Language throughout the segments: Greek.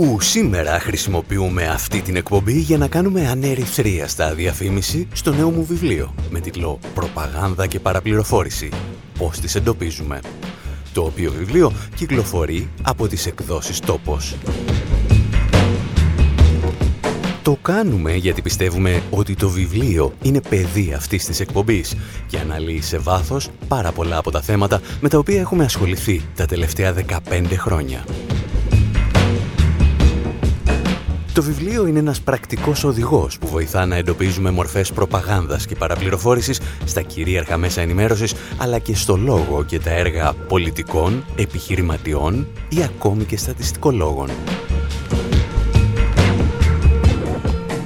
Όπου σήμερα χρησιμοποιούμε αυτή την εκπομπή για να κάνουμε ανερυθρίαστα διαφήμιση στο νέο μου βιβλίο με τίτλο «Προπαγάνδα και παραπληροφόρηση. Πώς τις εντοπίζουμε» το οποίο βιβλίο κυκλοφορεί από τις εκδόσεις «Τόπος». Το κάνουμε γιατί πιστεύουμε ότι το βιβλίο είναι παιδί αυτής της εκπομπής και αναλύει σε βάθος πάρα πολλά από τα θέματα με τα οποία έχουμε ασχοληθεί τα τελευταία 15 χρόνια. Το βιβλίο είναι ένας πρακτικός οδηγός που βοηθά να εντοπίζουμε μορφές προπαγάνδας και παραπληροφόρησης στα κυρίαρχα μέσα ενημέρωσης, αλλά και στο λόγο και τα έργα πολιτικών, επιχειρηματιών ή ακόμη και στατιστικολόγων.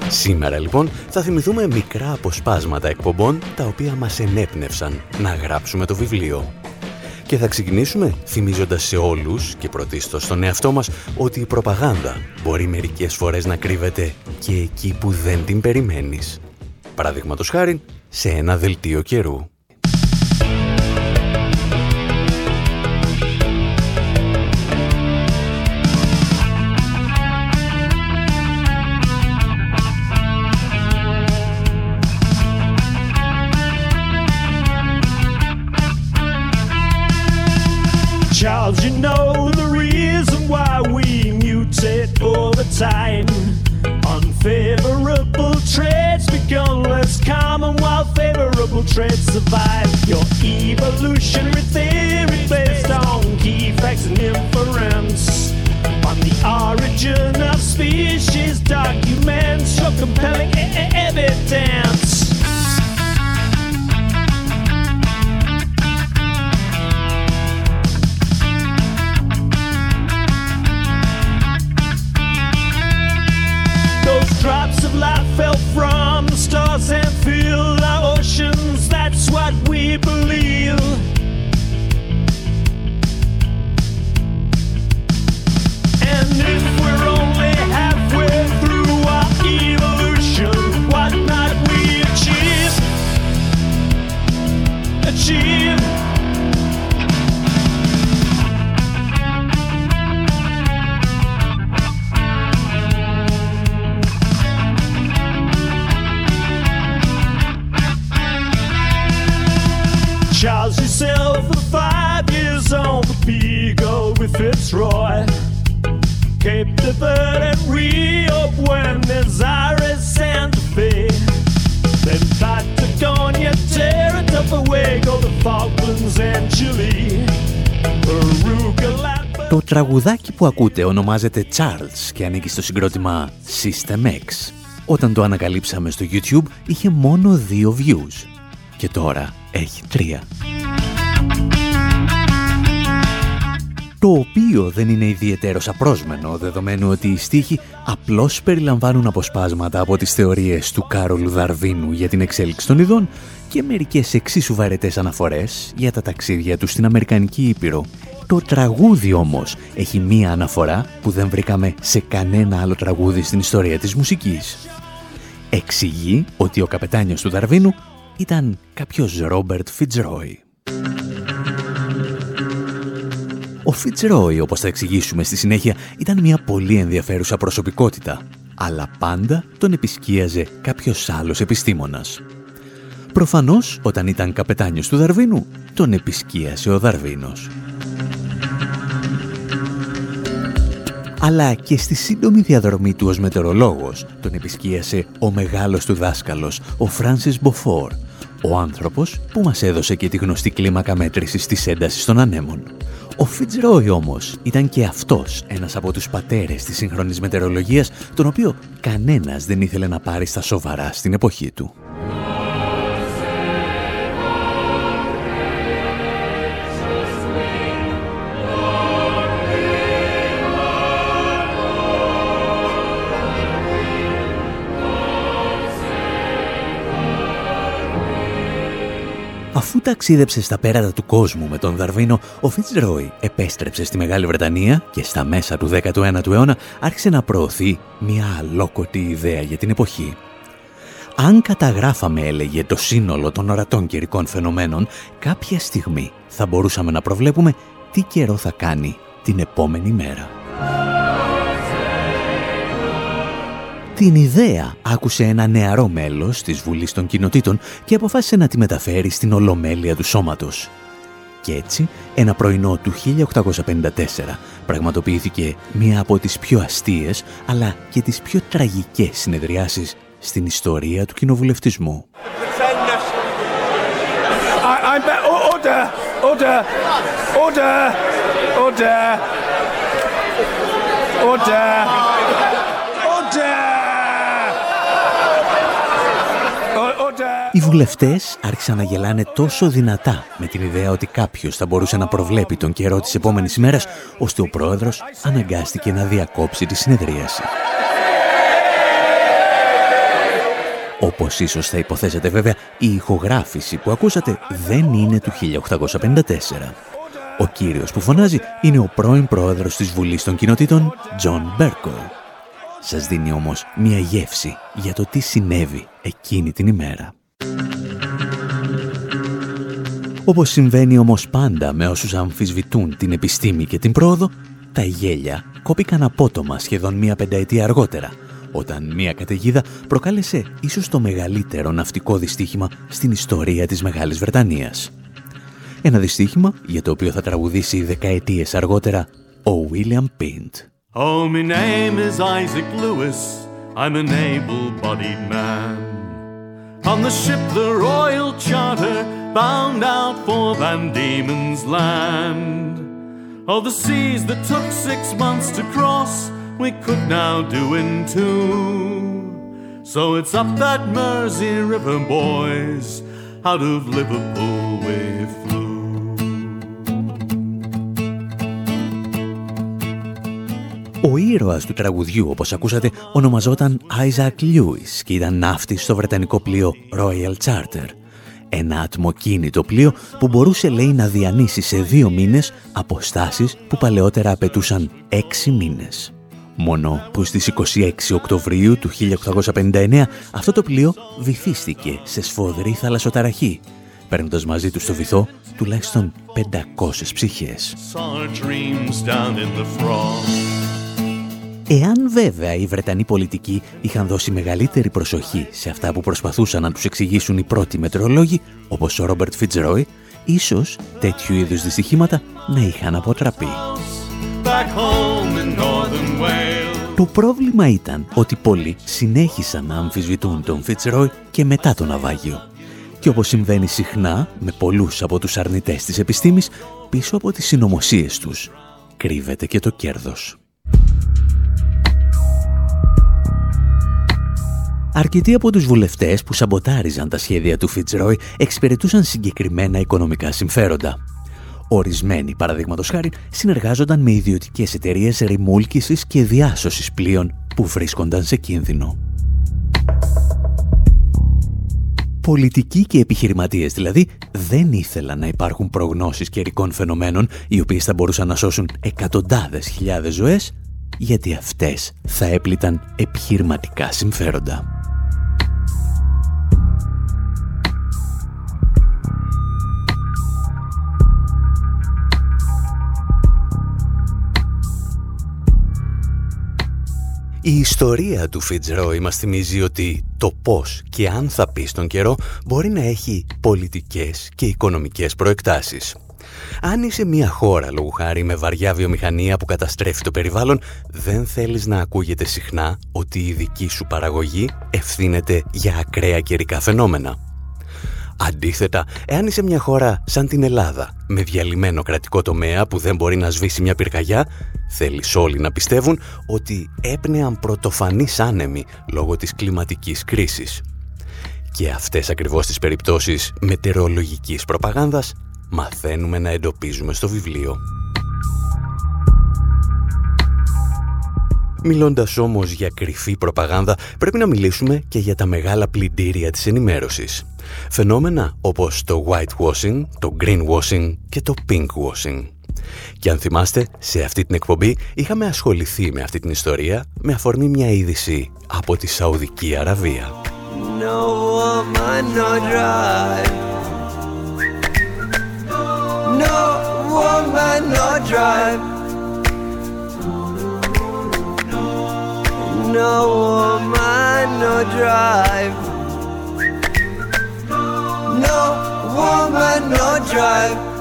Σήμερα λοιπόν θα θυμηθούμε μικρά αποσπάσματα εκπομπών τα οποία μας ενέπνευσαν να γράψουμε το βιβλίο. Και θα ξεκινήσουμε θυμίζοντας σε όλους και πρωτίστως στον εαυτό μας ότι η προπαγάνδα μπορεί μερικές φορές να κρύβεται και εκεί που δεν την περιμένεις. Παραδείγματος χάρη σε ένα δελτίο καιρού. Traits survive. Your evolutionary theory based on key facts and inference. On the origin of species documents your compelling evidence. With Fitzroy. Cape de Verde and Rio, Buenos Aires, Santa Fe. Then Patagonia, Terra del Fuego, the Falklands and Chile. Peruga, Το τραγουδάκι που ακούτε ονομάζεται Charles και ανήκει στο συγκρότημα System X. Όταν το ανακαλύψαμε στο YouTube είχε μόνο δύο views. Και τώρα έχει τρία. Το οποίο δεν είναι ιδιαίτερος απρόσμενο, δεδομένου ότι οι στίχοι απλώς περιλαμβάνουν αποσπάσματα από τις θεωρίες του Κάρολου Δαρβίνου για την εξέλιξη των ειδών και μερικές εξίσου βαρετές αναφορές για τα ταξίδια του στην Αμερικανική Ήπειρο. Το τραγούδι όμως έχει μία αναφορά που δεν βρήκαμε σε κανένα άλλο τραγούδι στην ιστορία της μουσικής. Εξηγεί ότι ο καπετάνιος του Δαρβίνου ήταν κάποιος Ρόμπερτ Φιτζρόι. Ο Φιτζρόι, όπως θα εξηγήσουμε στη συνέχεια, ήταν μια πολύ ενδιαφέρουσα προσωπικότητα, αλλά πάντα τον επισκίαζε κάποιος άλλος επιστήμονας. Προφανώς, όταν ήταν καπετάνιος του Δαρβίνου, τον επισκίασε ο Δαρβίνος. αλλά και στη σύντομη διαδρομή του ως μετεωρολόγος τον επισκίασε ο μεγάλος του δάσκαλος, ο Φράνσις Μποφόρ, ο άνθρωπος που μας έδωσε και τη γνωστή κλίμακα μέτρησης της έντασης των ανέμων. Ο Φιτζρόι όμως ήταν και αυτός ένας από τους πατέρες της σύγχρονης μετεωρολογίας, τον οποίο κανένας δεν ήθελε να πάρει στα σοβαρά στην εποχή του. Αφού ταξίδεψες στα πέρατα του κόσμου με τον Δαρβίνο, ο Φιτζρόι επέστρεψε στη Μεγάλη Βρετανία και στα μέσα του 19ου αιώνα άρχισε να προωθεί μια αλόκοτη ιδέα για την εποχή. Αν καταγράφαμε, έλεγε, το σύνολο των ορατών καιρικών φαινομένων, κάποια στιγμή θα μπορούσαμε να προβλέπουμε τι καιρό θα κάνει την επόμενη μέρα. Την ιδέα άκουσε ένα νεαρό μέλος της Βουλής των Κοινοτήτων και αποφάσισε να τη μεταφέρει στην Ολομέλεια του Σώματος. Και έτσι, ένα πρωινό του 1854 πραγματοποιήθηκε μία από τις πιο αστείες αλλά και τις πιο τραγικές συνεδριάσεις στην ιστορία του κοινοβουλευτισμού. Οι βουλευτές άρχισαν να γελάνε τόσο δυνατά με την ιδέα ότι κάποιος θα μπορούσε να προβλέπει τον καιρό της επόμενης ημέρας, ώστε ο πρόεδρος αναγκάστηκε να διακόψει τη συνεδρίαση. Όπως ίσως θα υποθέσετε βέβαια, η ηχογράφηση που ακούσατε δεν είναι του 1854. Ο κύριος που φωνάζει είναι ο πρώην πρόεδρος της Βουλής των Κοινοτήτων, Τζον Μπέρκοου. Σας δίνει όμως μια γεύση για το τι συνέβη εκείνη την ημέρα. Όπως συμβαίνει όμως πάντα με όσους αμφισβητούν την επιστήμη και την πρόοδο, τα γέλια κόπηκαν απότομα σχεδόν μία πενταετία αργότερα, όταν μία καταιγίδα προκάλεσε ίσως το μεγαλύτερο ναυτικό δυστύχημα στην ιστορία της Μεγάλης Βρετανίας. Ένα δυστύχημα για το οποίο θα τραγουδήσει δεκαετίες αργότερα ο William Pint. Oh, my name is Isaac Lewis. I'm an able-bodied man. On the ship the Royal Charter bound out for Van Diemen's Land. Oh, the seas that took six months to cross we could now do in two. So it's up that Mersey River, boys. Out of Liverpool we flew. Ο ήρωας του τραγουδιού, όπως ακούσατε, ονομαζόταν Isaac Lewis και ήταν ναύτης στο βρετανικό πλοίο Royal Charter. Ένα ατμοκίνητο πλοίο που μπορούσε, λέει, να διανύσει σε δύο μήνες αποστάσεις που παλαιότερα απαιτούσαν έξι μήνες. Μόνο που στις 26 Οκτωβρίου του 1859 αυτό το πλοίο βυθίστηκε σε σφοδρή θαλασσοταραχή, παίρνοντας μαζί του στο βυθό τουλάχιστον 500 ψυχές. Εάν βέβαια οι Βρετανοί πολιτικοί είχαν δώσει μεγαλύτερη προσοχή σε αυτά που προσπαθούσαν να τους εξηγήσουν οι πρώτοι μετρολόγοι, όπως ο Ρόμπερτ Φιτζρόι, ίσως τέτοιου είδους δυστυχήματα να είχαν αποτραπεί. Το πρόβλημα ήταν ότι πολλοί συνέχισαν να αμφισβητούν τον Φιτσρόι και μετά το ναυάγιο. Και όπως συμβαίνει συχνά με πολλούς από τους αρνητές της επιστήμης, πίσω από τις συνωμοσίες τους κρύβεται και το κέρδος. Αρκετοί από τους βουλευτές που σαμποτάριζαν τα σχέδια του Φιτζρόι εξυπηρετούσαν συγκεκριμένα οικονομικά συμφέροντα. Ορισμένοι, παραδείγματος χάρη, συνεργάζονταν με ιδιωτικές εταιρείες ρημούλκησης και διάσωσης πλοίων που βρίσκονταν σε κίνδυνο. Πολιτικοί και επιχειρηματίες δηλαδή δεν ήθελαν να υπάρχουν προγνώσεις καιρικών φαινομένων οι οποίες θα μπορούσαν να σώσουν εκατοντάδες χιλιάδες ζωές γιατί αυτές θα έπληταν επιχειρηματικά συμφέροντα. Η ιστορία του Φιτζρόι μας θυμίζει ότι το πώς και αν θα πει στον καιρό μπορεί να έχει πολιτικές και οικονομικές προεκτάσεις. Αν είσαι μια χώρα, λόγου χάρη, με βαριά βιομηχανία που καταστρέφει το περιβάλλον, δεν θέλεις να ακούγεται συχνά ότι η δική σου παραγωγή ευθύνεται για ακραία καιρικά φαινόμενα. Αντίθετα, εάν είσαι μια χώρα σαν την Ελλάδα, με διαλυμένο κρατικό τομέα που δεν μπορεί να σβήσει μια πυρκαγιά, θέλεις όλοι να πιστεύουν ότι έπνεαν πρωτοφανείς άνεμοι λόγω της κλιματικής κρίσης. Και αυτές ακριβώς τις περιπτώσεις μετεωρολογικής προπαγάνδας μαθαίνουμε να εντοπίζουμε στο βιβλίο. Μιλώντας όμως για κρυφή προπαγάνδα, πρέπει να μιλήσουμε και για τα μεγάλα πλυντήρια της ενημέρωσης. Φαινόμενα όπως το whitewashing, το greenwashing και το pinkwashing. Και αν θυμάστε, σε αυτή την εκπομπή είχαμε ασχοληθεί με αυτή την ιστορία με αφορμή μια είδηση από τη Σαουδική Αραβία. No no drive. No woman, no drive. No woman, no drive. No woman, no drive.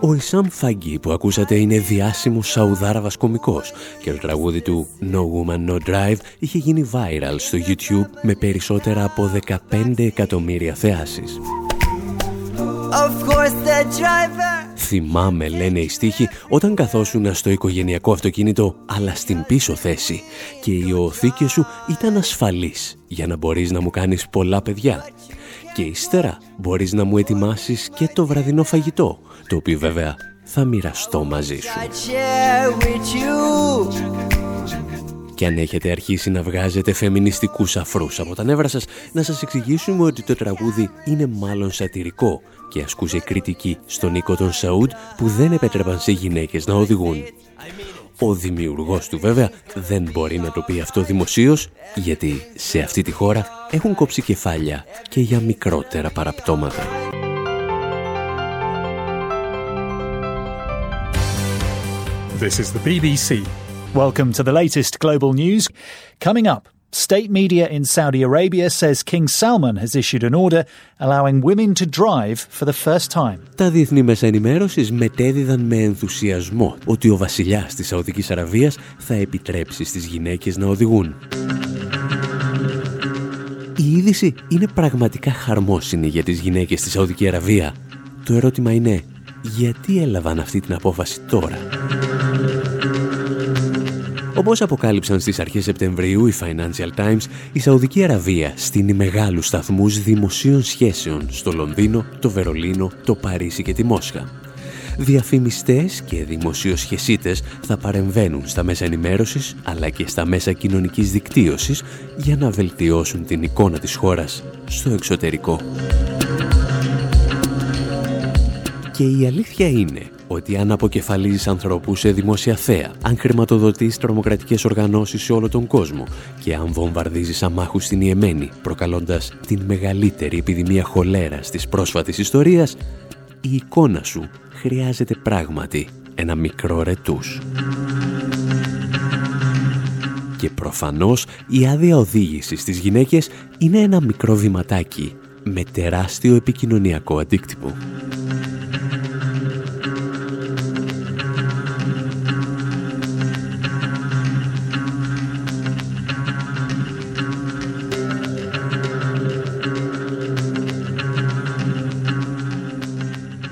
Ο Ισάμ Φαγκή που ακούσατε είναι διάσημος Σαουδάραβας κομικός και το τραγούδι του No Woman No Drive είχε γίνει viral στο YouTube με περισσότερα από 15 εκατομμύρια θεάσεις. Θυμάμαι, λένε οι στίχοι, όταν καθόσουν στο οικογενειακό αυτοκίνητο, αλλά στην πίσω θέση και η οθήκη σου ήταν ασφαλής για να μπορείς να μου κάνεις πολλά παιδιά. Και ύστερα μπορείς να μου ετοιμάσεις και το βραδινό φαγητό, το οποίο βέβαια θα μοιραστώ μαζί σου. Και αν έχετε αρχίσει να βγάζετε φεμινιστικούς αφρούς από τα νεύρα σας, να σας εξηγήσουμε ότι το τραγούδι είναι μάλλον σατυρικό και ασκούσε κριτική στον οίκο των Σαούντ που δεν επέτρεπαν σε γυναίκες να οδηγούν. Ο δημιουργός του βέβαια δεν μπορεί να το πει αυτό δημοσίως γιατί σε αυτή τη χώρα έχουν κόψει κεφάλια και για μικρότερα παραπτώματα. This is the BBC. Welcome to the latest global news. Coming up, state media in Saudi Arabia says King Salman has issued an order allowing women to drive for the first time. Τα διεθνή μέσα ενημέρωσης μετέδιδαν με ενθουσιασμό ότι ο βασιλιάς της Σαουδικής Αραβίας θα επιτρέψει στις γυναίκες να οδηγούν. Η είδηση είναι πραγματικά χαρμόσυνη για τις γυναίκες στη Σαουδική Αραβία. Το ερώτημα είναι, γιατί έλαβαν αυτή την απόφαση τώρα; Όπως αποκάλυψαν στις αρχές Σεπτεμβρίου οι Financial Times, η Σαουδική Αραβία στείνει μεγάλους σταθμούς δημοσίων σχέσεων στο Λονδίνο, το Βερολίνο, το Παρίσι και τη Μόσχα. Διαφημιστές και δημοσιοσχεσίτες θα παρεμβαίνουν στα μέσα ενημέρωσης αλλά και στα μέσα κοινωνικής δικτύωσης για να βελτιώσουν την εικόνα της χώρας στο εξωτερικό. Και η αλήθεια είναι ότι αν αποκεφαλίζεις ανθρώπους σε δημόσια θέα, αν χρηματοδοτείς τρομοκρατικές οργανώσεις σε όλο τον κόσμο και αν βομβαρδίζεις αμάχους στην Ιεμένη, προκαλώντας την μεγαλύτερη επιδημία χολέρας της πρόσφατης ιστορίας, η εικόνα σου χρειάζεται πράγματι ένα μικρό ρετούς. Και προφανώς η άδεια οδήγησης στις γυναίκες είναι ένα μικρό βηματάκι με τεράστιο επικοινωνιακό αντίκτυπο.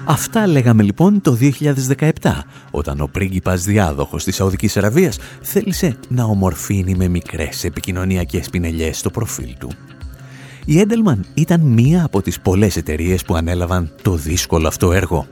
Αυτά λέγαμε λοιπόν το 2017, όταν ο πρίγκιπας διάδοχος της Σαουδικής Αραβίας θέλησε να ομορφύνει με μικρές επικοινωνιακές πινελιές στο προφίλ του. Η Έντελμαν ήταν μία από τις πολλές εταιρείες που ανέλαβαν το δύσκολο αυτό έργο.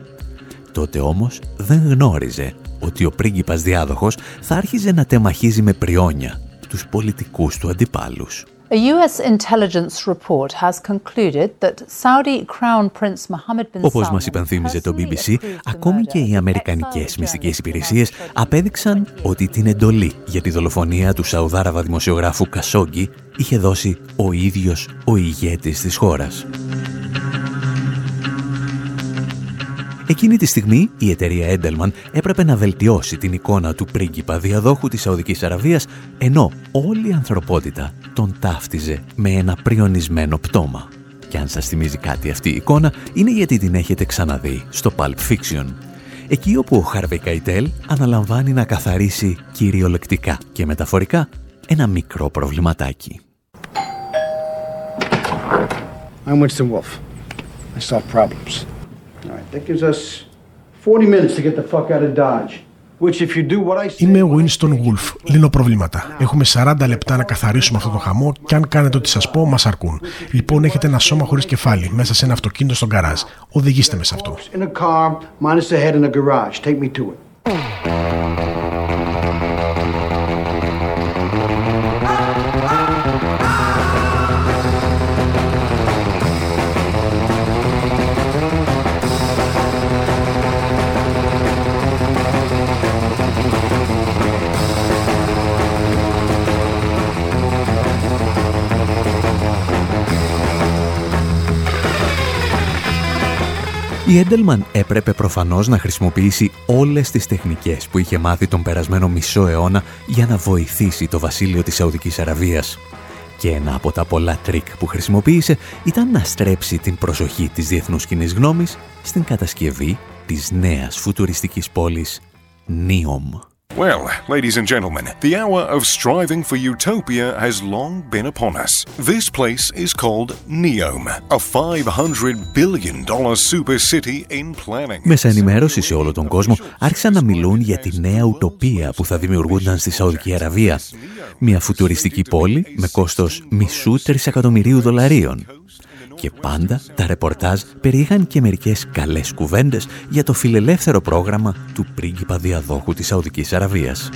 Τότε όμως δεν γνώριζε ότι ο πρίγκιπας διάδοχος θα άρχιζε να τεμαχίζει με πριόνια τους πολιτικούς του αντιπάλους. A US intelligence report has concluded that Saudi Crown Prince Mohammed bin Όπως μας υπενθύμιζε το BBC, ακόμη και οι Αμερικανικές μυστικές υπηρεσίες απέδειξαν ότι την εντολή για τη δολοφονία του Σαουδάραβα δημοσιογράφου Κασόγκη είχε δώσει ο ίδιος ο ηγέτης της χώρας. Εκείνη τη στιγμή η εταιρεία Έντελμαν έπρεπε να βελτιώσει την εικόνα του πρίγκιπα διαδόχου της Σαουδικής Αραβίας ενώ όλη η ανθρωπότητα τον ταύτιζε με ένα πριονισμένο πτώμα. Και αν σας θυμίζει κάτι αυτή η εικόνα είναι γιατί την έχετε ξαναδεί στο Pulp Fiction. Εκεί όπου ο Χάρβεϊ Καϊτέλ αναλαμβάνει να καθαρίσει κυριολεκτικά και μεταφορικά ένα μικρό προβληματάκι. I'm Winston Wolf. I solve problems. Είμαι ο Winston Wolf. Λύνω προβλήματα. Έχουμε 40 λεπτά να καθαρίσουμε αυτό το χαμό και αν κάνετε ό,τι σας πω, μας αρκούν. Λοιπόν, έχετε ένα σώμα χωρίς κεφάλι μέσα σε ένα αυτοκίνητο στον καράζ. Οδηγήστε με σε αυτό. Η Έντελμαν έπρεπε προφανώς να χρησιμοποιήσει όλες τις τεχνικές που είχε μάθει τον περασμένο μισό αιώνα για να βοηθήσει το βασίλειο της Σαουδικής Αραβίας. Και ένα από τα πολλά τρικ που χρησιμοποίησε ήταν να στρέψει την προσοχή της διεθνούς κοινής γνώμης στην κατασκευή της νέας φουτουριστικής πόλης Νίομ. Well, ladies and gentlemen, the hour of striving for utopia has long been upon us. This place is called Neom, a $500 billion super city in planning. Μέσα ενημέρωσης σε όλο τον κόσμο άρχισαν να μιλούν για τη νέα ουτοπία που θα δημιουργούνταν στη Σαουδική Αραβία. Μια φουτουριστική πόλη με κόστος μισού τρισεκατομμυρίου δολαρίων και πάντα τα ρεπορτάζ περιείχαν και μερικές καλές κουβέντες για το φιλελεύθερο πρόγραμμα του πρίγκιπα διαδόχου της Σαουδικής Αραβίας.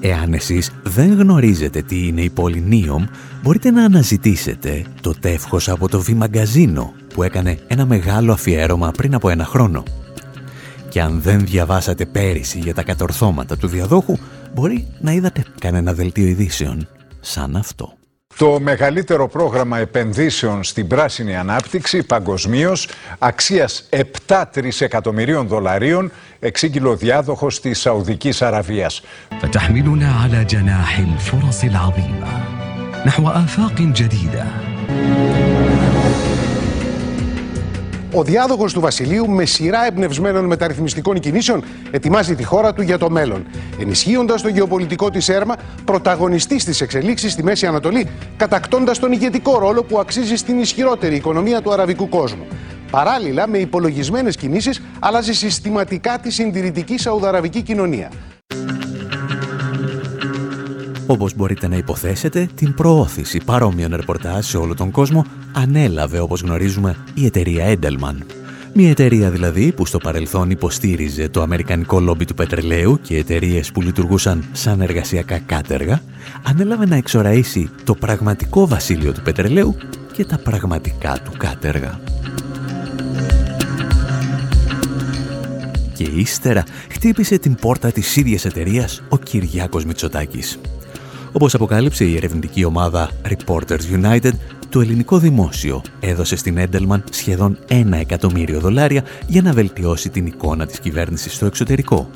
Εάν εσείς δεν γνωρίζετε τι είναι η πόλη Νίομ, μπορείτε να αναζητήσετε το τεύχος από το Βιμαγκαζίνο που έκανε ένα μεγάλο αφιέρωμα πριν από ένα χρόνο. Και αν δεν διαβάσατε πέρυσι για τα κατορθώματα του διαδόχου, μπορεί να είδατε κανένα δελτίο ειδήσεων σαν αυτό. Το μεγαλύτερο πρόγραμμα επενδύσεων στην πράσινη ανάπτυξη παγκοσμίως αξίας 7 τρισεκατομμυρίων δολαρίων εξήγηλε ο διάδοχος της Σαουδικής Αραβίας. Ο διάδοχος του Βασιλείου, με σειρά εμπνευσμένων μεταρρυθμιστικών κινήσεων, ετοιμάζει τη χώρα του για το μέλλον. Ενισχύοντας το γεωπολιτικό της έρμα, πρωταγωνιστής στι εξελίξεις στη Μέση Ανατολή, κατακτώντας τον ηγετικό ρόλο που αξίζει στην ισχυρότερη οικονομία του αραβικού κόσμου. Παράλληλα, με υπολογισμένες κινήσεις, αλλάζει συστηματικά τη συντηρητική Σαουδαραβική κοινωνία. Όπως μπορείτε να υποθέσετε, την προώθηση παρόμοιων ρεπορτάζ σε όλο τον κόσμο ανέλαβε, όπως γνωρίζουμε, η εταιρεία Edelman. Μια εταιρεία δηλαδή που στο παρελθόν υποστήριζε το αμερικανικό λόμπι του πετρελαίου και εταιρείες που λειτουργούσαν σαν εργασιακά κάτεργα, ανέλαβε να εξοραίσει το πραγματικό βασίλειο του πετρελαίου και τα πραγματικά του κάτεργα. Και ύστερα χτύπησε την πόρτα της ίδιας εταιρείας ο Κυριάκος Μητσοτάκης. Όπως αποκάλυψε η ερευνητική ομάδα Reporters United, το ελληνικό δημόσιο έδωσε στην Έντελμαν σχεδόν ένα εκατομμύριο δολάρια για να βελτιώσει την εικόνα της κυβέρνησης στο εξωτερικό.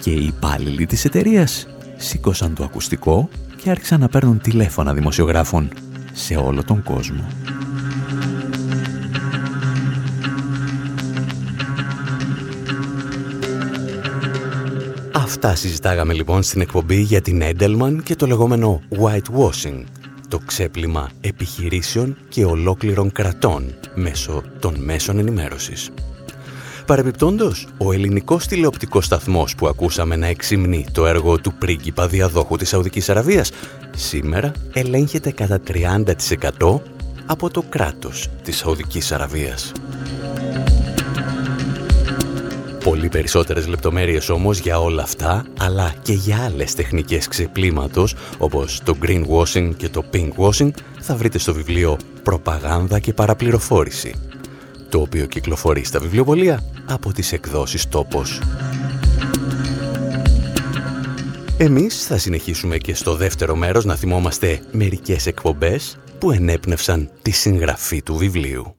Και οι υπάλληλοι της εταιρείας σήκωσαν το ακουστικό και άρχισαν να παίρνουν τηλέφωνα δημοσιογράφων σε όλο τον κόσμο. Αυτά συζητάγαμε λοιπόν στην εκπομπή για την Edelman και το λεγόμενο whitewashing, το ξέπλυμα επιχειρήσεων και ολόκληρων κρατών μέσω των μέσων ενημέρωσης. Παρεπιπτόντος, ο ελληνικός τηλεοπτικός σταθμός που ακούσαμε να εξυμνεί το έργο του πρίγκιπα διαδόχου της Σαουδικής Αραβίας σήμερα ελέγχεται κατά 30% από το κράτος της Σαουδικής Αραβίας. Πολύ περισσότερες λεπτομέρειες όμως για όλα αυτά, αλλά και για άλλες τεχνικές ξεπλήματος, όπως το greenwashing και το pinkwashing, θα βρείτε στο βιβλίο «Προπαγάνδα και παραπληροφόρηση», το οποίο κυκλοφορεί στα βιβλιοπολία από τις εκδόσεις «Τόπος». Εμείς θα συνεχίσουμε και στο δεύτερο μέρος να θυμόμαστε μερικές εκπομπές που ενέπνευσαν τη συγγραφή του βιβλίου.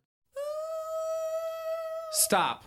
Stop.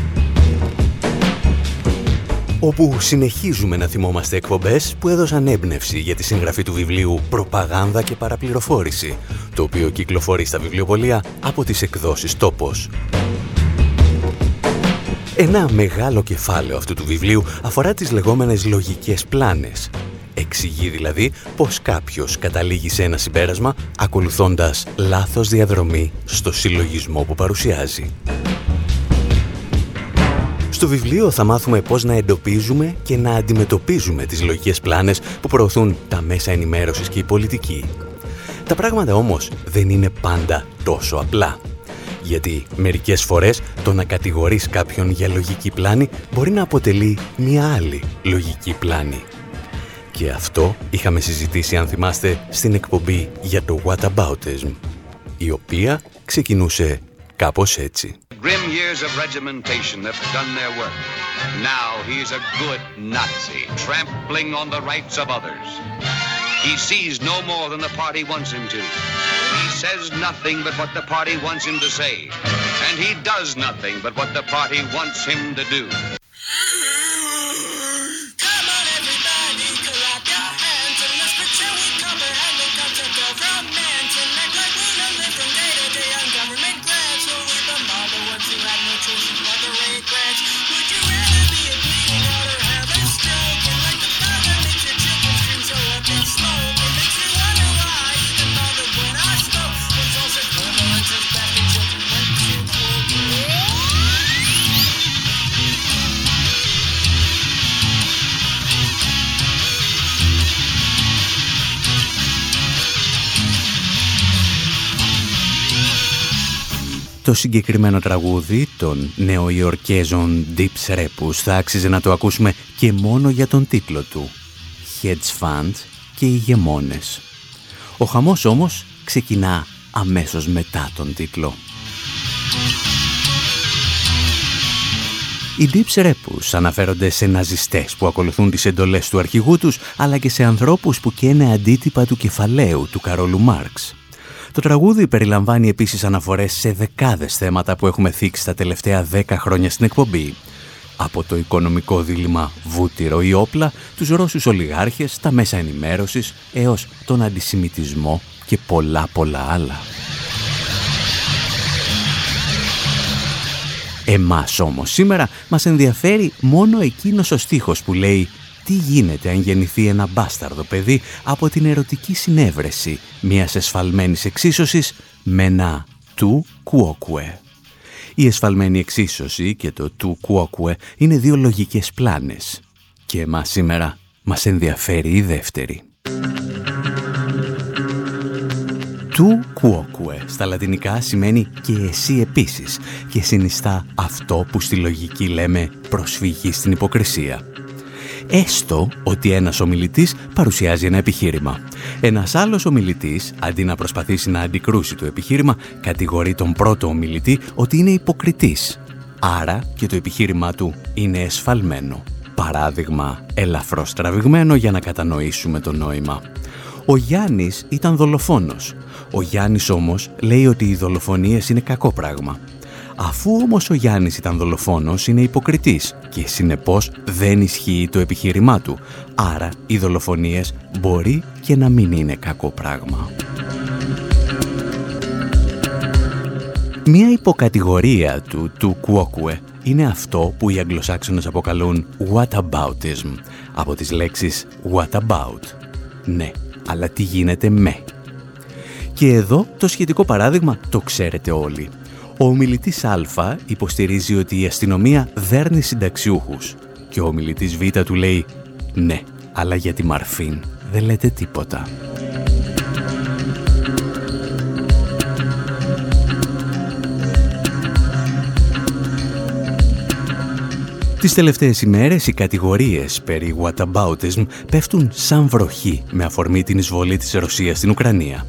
όπου συνεχίζουμε να θυμόμαστε εκπομπές που έδωσαν έμπνευση για τη συγγραφή του βιβλίου «Προπαγάνδα και παραπληροφόρηση», το οποίο κυκλοφορεί στα βιβλιοπολία από τις εκδόσεις «Τόπος». Ένα μεγάλο κεφάλαιο αυτού του βιβλίου αφορά τις λεγόμενες λογικές πλάνες. Εξηγεί δηλαδή πως κάποιος καταλήγει σε ένα συμπέρασμα ακολουθώντας λάθος διαδρομή στο συλλογισμό που παρουσιάζει. Στο βιβλίο θα μάθουμε πώς να εντοπίζουμε και να αντιμετωπίζουμε τις λογικές πλάνες που προωθούν τα μέσα ενημέρωσης και η πολιτική. Τα πράγματα όμως δεν είναι πάντα τόσο απλά. Γιατί μερικές φορές το να κατηγορείς κάποιον για λογική πλάνη μπορεί να αποτελεί μια άλλη λογική πλάνη. Και αυτό είχαμε συζητήσει αν θυμάστε στην εκπομπή για το Whataboutism, η οποία ξεκινούσε κάπως έτσι. Grim years of regimentation have done their work. Now he's a good Nazi, trampling on the rights of others. He sees no more than the party wants him to. He says nothing but what the party wants him to say. And he does nothing but what the party wants him to do. Το συγκεκριμένο τραγούδι των νεοϊορκέζων Deep Repus θα άξιζε να το ακούσουμε και μόνο για τον τίτλο του Hedge Fund και οι γεμόνες. Ο χαμός όμως ξεκινά αμέσως μετά τον τίτλο. Οι Deep Repus αναφέρονται σε ναζιστές που ακολουθούν τις εντολές του αρχηγού τους, αλλά και σε ανθρώπους που καίνε αντίτυπα του κεφαλαίου του Καρόλου Μάρξ. Το τραγούδι περιλαμβάνει επίσης αναφορές σε δεκάδες θέματα που έχουμε θίξει τα τελευταία δέκα χρόνια στην εκπομπή. Από το οικονομικό δίλημα βούτυρο ή όπλα, τους Ρώσους ολιγάρχες, τα μέσα ενημέρωσης, έως τον αντισημιτισμό και πολλά πολλά άλλα. Εμάς όμως σήμερα μας ενδιαφέρει μόνο εκείνος ο στίχος που λέει τι γίνεται αν γεννηθεί ένα μπάσταρδο παιδί από την ερωτική συνέβρεση μιας εσφαλμένης εξίσωσης με ένα του κουόκουε; Η εσφαλμένη εξίσωση και το του κουόκουε είναι δύο λογικές πλάνες. Και εμάς σήμερα μας ενδιαφέρει η δεύτερη. Του κουόκουε στα λατινικά σημαίνει και εσύ επίσης και συνιστά αυτό που στη λογική λέμε προσφυγή στην υποκρισία έστω ότι ένας ομιλητής παρουσιάζει ένα επιχείρημα. Ένας άλλος ομιλητής, αντί να προσπαθήσει να αντικρούσει το επιχείρημα, κατηγορεί τον πρώτο ομιλητή ότι είναι υποκριτής. Άρα και το επιχείρημά του είναι εσφαλμένο. Παράδειγμα, ελαφρώς τραβηγμένο για να κατανοήσουμε το νόημα. Ο Γιάννης ήταν δολοφόνος. Ο Γιάννης όμως λέει ότι οι δολοφονίες είναι κακό πράγμα. Αφού όμως ο Γιάννης ήταν δολοφόνος, είναι υποκριτής και συνεπώς δεν ισχύει το επιχείρημά του. Άρα οι δολοφονίες μπορεί και να μην είναι κακό πράγμα. Μία υποκατηγορία του του κουόκουε είναι αυτό που οι Αγγλοσάξονες αποκαλούν whataboutism, από τις λέξεις what about. Ναι, αλλά τι γίνεται με. Και εδώ το σχετικό παράδειγμα το ξέρετε όλοι. Ο ομιλητής Α υποστηρίζει ότι η αστυνομία δέρνει συνταξιούχους και ο ομιλητής Β του λέει «Ναι, αλλά για τη Μαρφίν δεν λέτε τίποτα». Τις τελευταίες ημέρες οι κατηγορίες περί whataboutism πέφτουν σαν βροχή με αφορμή την εισβολή της Ρωσίας στην Ουκρανία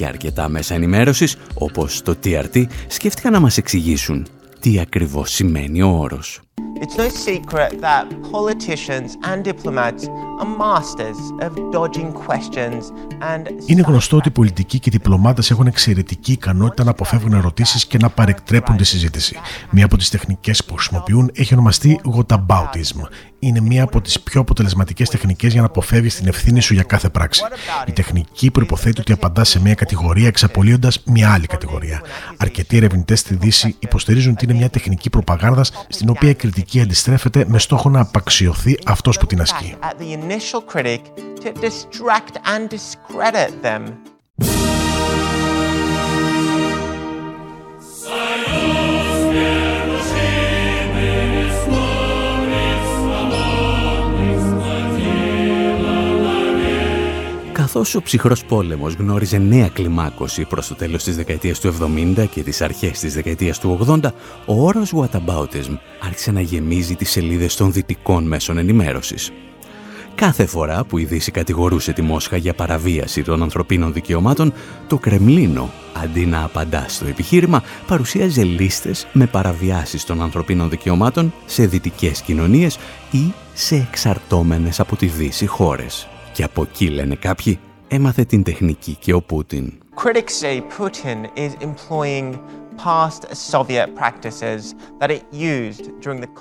και αρκετά μέσα ενημέρωσης, όπως το TRT, σκέφτηκαν να μας εξηγήσουν τι ακριβώς σημαίνει ο όρος. It's no secret that politicians and diplomats are masters of dodging questions and... Είναι γνωστό ότι οι πολιτικοί και οι διπλωμάτες έχουν εξαιρετική ικανότητα να αποφεύγουν ερωτήσεις και να παρεκτρέπουν τη συζήτηση. Μία από τις τεχνικές που χρησιμοποιούν έχει ονομαστεί whataboutism είναι μία από τις πιο αποτελεσματικές τεχνικές για να αποφεύγεις την ευθύνη σου για κάθε πράξη. Η τεχνική προποθέτει ότι απαντάς σε μία κατηγορία εξαπολύοντας μία άλλη κατηγορία. Αρκετοί ερευνητές στη Δύση υποστηρίζουν ότι είναι μια τεχνική προπαγάνδας στην οποία η κριτική αντιστρέφεται με στόχο να απαξιωθεί αυτός που την ασκεί. Καθώς ο ψυχρός πόλεμος γνώριζε νέα κλιμάκωση προς το τέλος της δεκαετίας του 70 και τις αρχές της δεκαετίας του 80, ο όρος whataboutism άρχισε να γεμίζει τις σελίδες των δυτικών μέσων ενημέρωσης. Κάθε φορά που η Δύση κατηγορούσε τη Μόσχα για παραβίαση των ανθρωπίνων δικαιωμάτων, το Κρεμλίνο, αντί να απαντά στο επιχείρημα, παρουσίαζε λίστες με παραβιάσεις των ανθρωπίνων δικαιωμάτων σε δυτικές κοινωνίες ή σε εξαρτώμενες από τη Δύση χώρες. Και από εκεί, λένε κάποιοι, έμαθε την τεχνική και ο Πούτιν. Critics say Putin is employing